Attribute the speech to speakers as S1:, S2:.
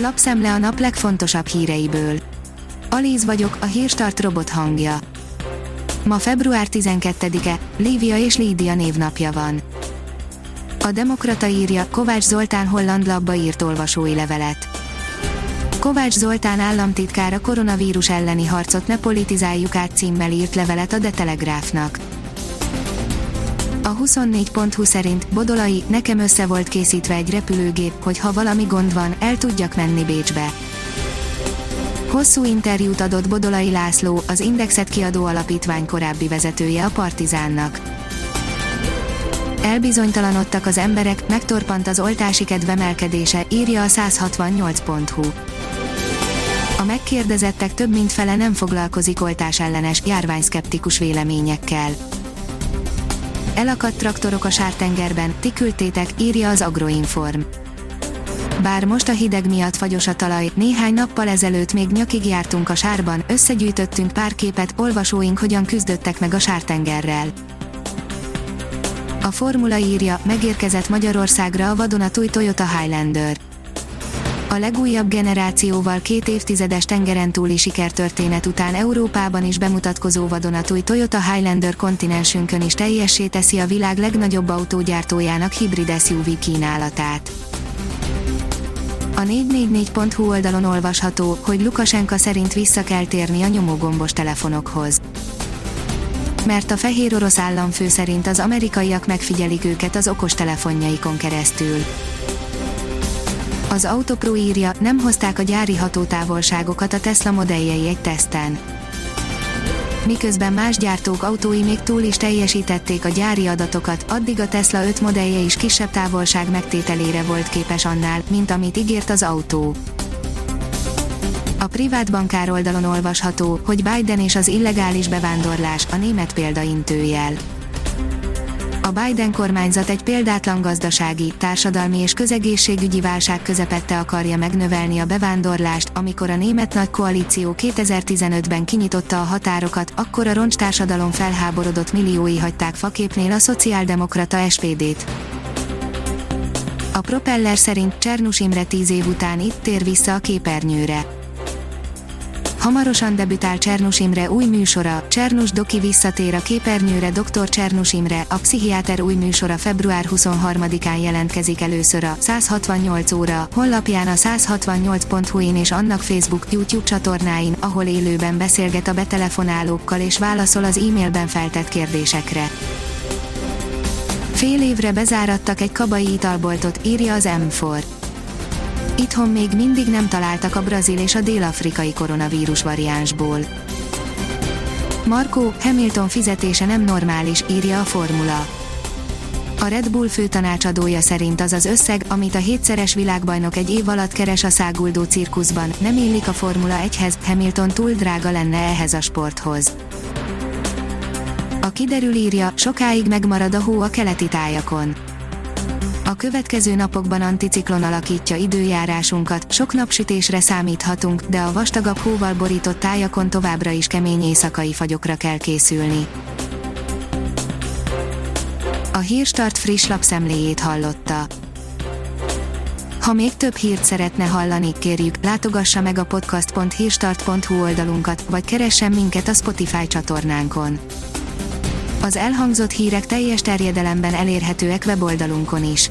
S1: Lapszemle a nap legfontosabb híreiből. Alíz vagyok, a hírstart robot hangja. Ma február 12-e, Lívia és Lídia névnapja van. A Demokrata írja, Kovács Zoltán holland labba írt olvasói levelet. Kovács Zoltán államtitkár a koronavírus elleni harcot ne politizáljuk át címmel írt levelet a De Telegráfnak. A 24.20 szerint Bodolai, nekem össze volt készítve egy repülőgép, hogy ha valami gond van, el tudjak menni Bécsbe. Hosszú interjút adott Bodolai László, az Indexet kiadó alapítvány korábbi vezetője a Partizánnak. Elbizonytalanodtak az emberek, megtorpant az oltási kedvemelkedése, írja a 168.hu. A megkérdezettek több mint fele nem foglalkozik oltás ellenes, járványszkeptikus véleményekkel. Elakadt traktorok a sártengerben, ti küldtétek, írja az Agroinform. Bár most a hideg miatt fagyos a talaj, néhány nappal ezelőtt még nyakig jártunk a sárban, összegyűjtöttünk pár képet, olvasóink hogyan küzdöttek meg a sártengerrel. A formula írja, megérkezett Magyarországra a vadonatúj Toyota Highlander. A legújabb generációval két évtizedes tengeren túli sikertörténet után Európában is bemutatkozó vadonatúj Toyota Highlander kontinensünkön is teljessé teszi a világ legnagyobb autógyártójának hibrid SUV kínálatát. A 444.hu oldalon olvasható, hogy Lukasenka szerint vissza kell térni a nyomógombos telefonokhoz. Mert a fehér orosz államfő szerint az amerikaiak megfigyelik őket az okos telefonjaikon keresztül. Az Autopro írja, nem hozták a gyári hatótávolságokat a Tesla modelljei egy teszten. Miközben más gyártók autói még túl is teljesítették a gyári adatokat, addig a Tesla 5 modellje is kisebb távolság megtételére volt képes annál, mint amit ígért az autó. A privát bankár oldalon olvasható, hogy Biden és az illegális bevándorlás a német példaintőjel a Biden kormányzat egy példátlan gazdasági, társadalmi és közegészségügyi válság közepette akarja megnövelni a bevándorlást, amikor a német nagy koalíció 2015-ben kinyitotta a határokat, akkor a roncstársadalom felháborodott milliói hagyták faképnél a szociáldemokrata SPD-t. A propeller szerint Csernus Imre tíz év után itt tér vissza a képernyőre Hamarosan debütál Csernus Imre új műsora, Csernus Doki visszatér a képernyőre Dr. Csernus Imre, a pszichiáter új műsora február 23-án jelentkezik először a 168 óra, honlapján a 168.hu-in és annak Facebook, YouTube csatornáin, ahol élőben beszélget a betelefonálókkal és válaszol az e-mailben feltett kérdésekre. Fél évre bezárattak egy kabai italboltot, írja az M4. Itthon még mindig nem találtak a brazil és a dél-afrikai koronavírus variánsból. Marco Hamilton fizetése nem normális, írja a formula. A Red Bull főtanácsadója szerint az az összeg, amit a hétszeres világbajnok egy év alatt keres a száguldó cirkuszban, nem illik a Formula 1-hez, Hamilton túl drága lenne ehhez a sporthoz. A kiderül írja, sokáig megmarad a hó a keleti tájakon a következő napokban anticiklon alakítja időjárásunkat, sok napsütésre számíthatunk, de a vastagabb hóval borított tájakon továbbra is kemény éjszakai fagyokra kell készülni. A Hírstart friss lapszemléjét hallotta. Ha még több hírt szeretne hallani, kérjük, látogassa meg a podcast.hírstart.hu oldalunkat, vagy keressen minket a Spotify csatornánkon. Az elhangzott hírek teljes terjedelemben elérhetőek weboldalunkon is.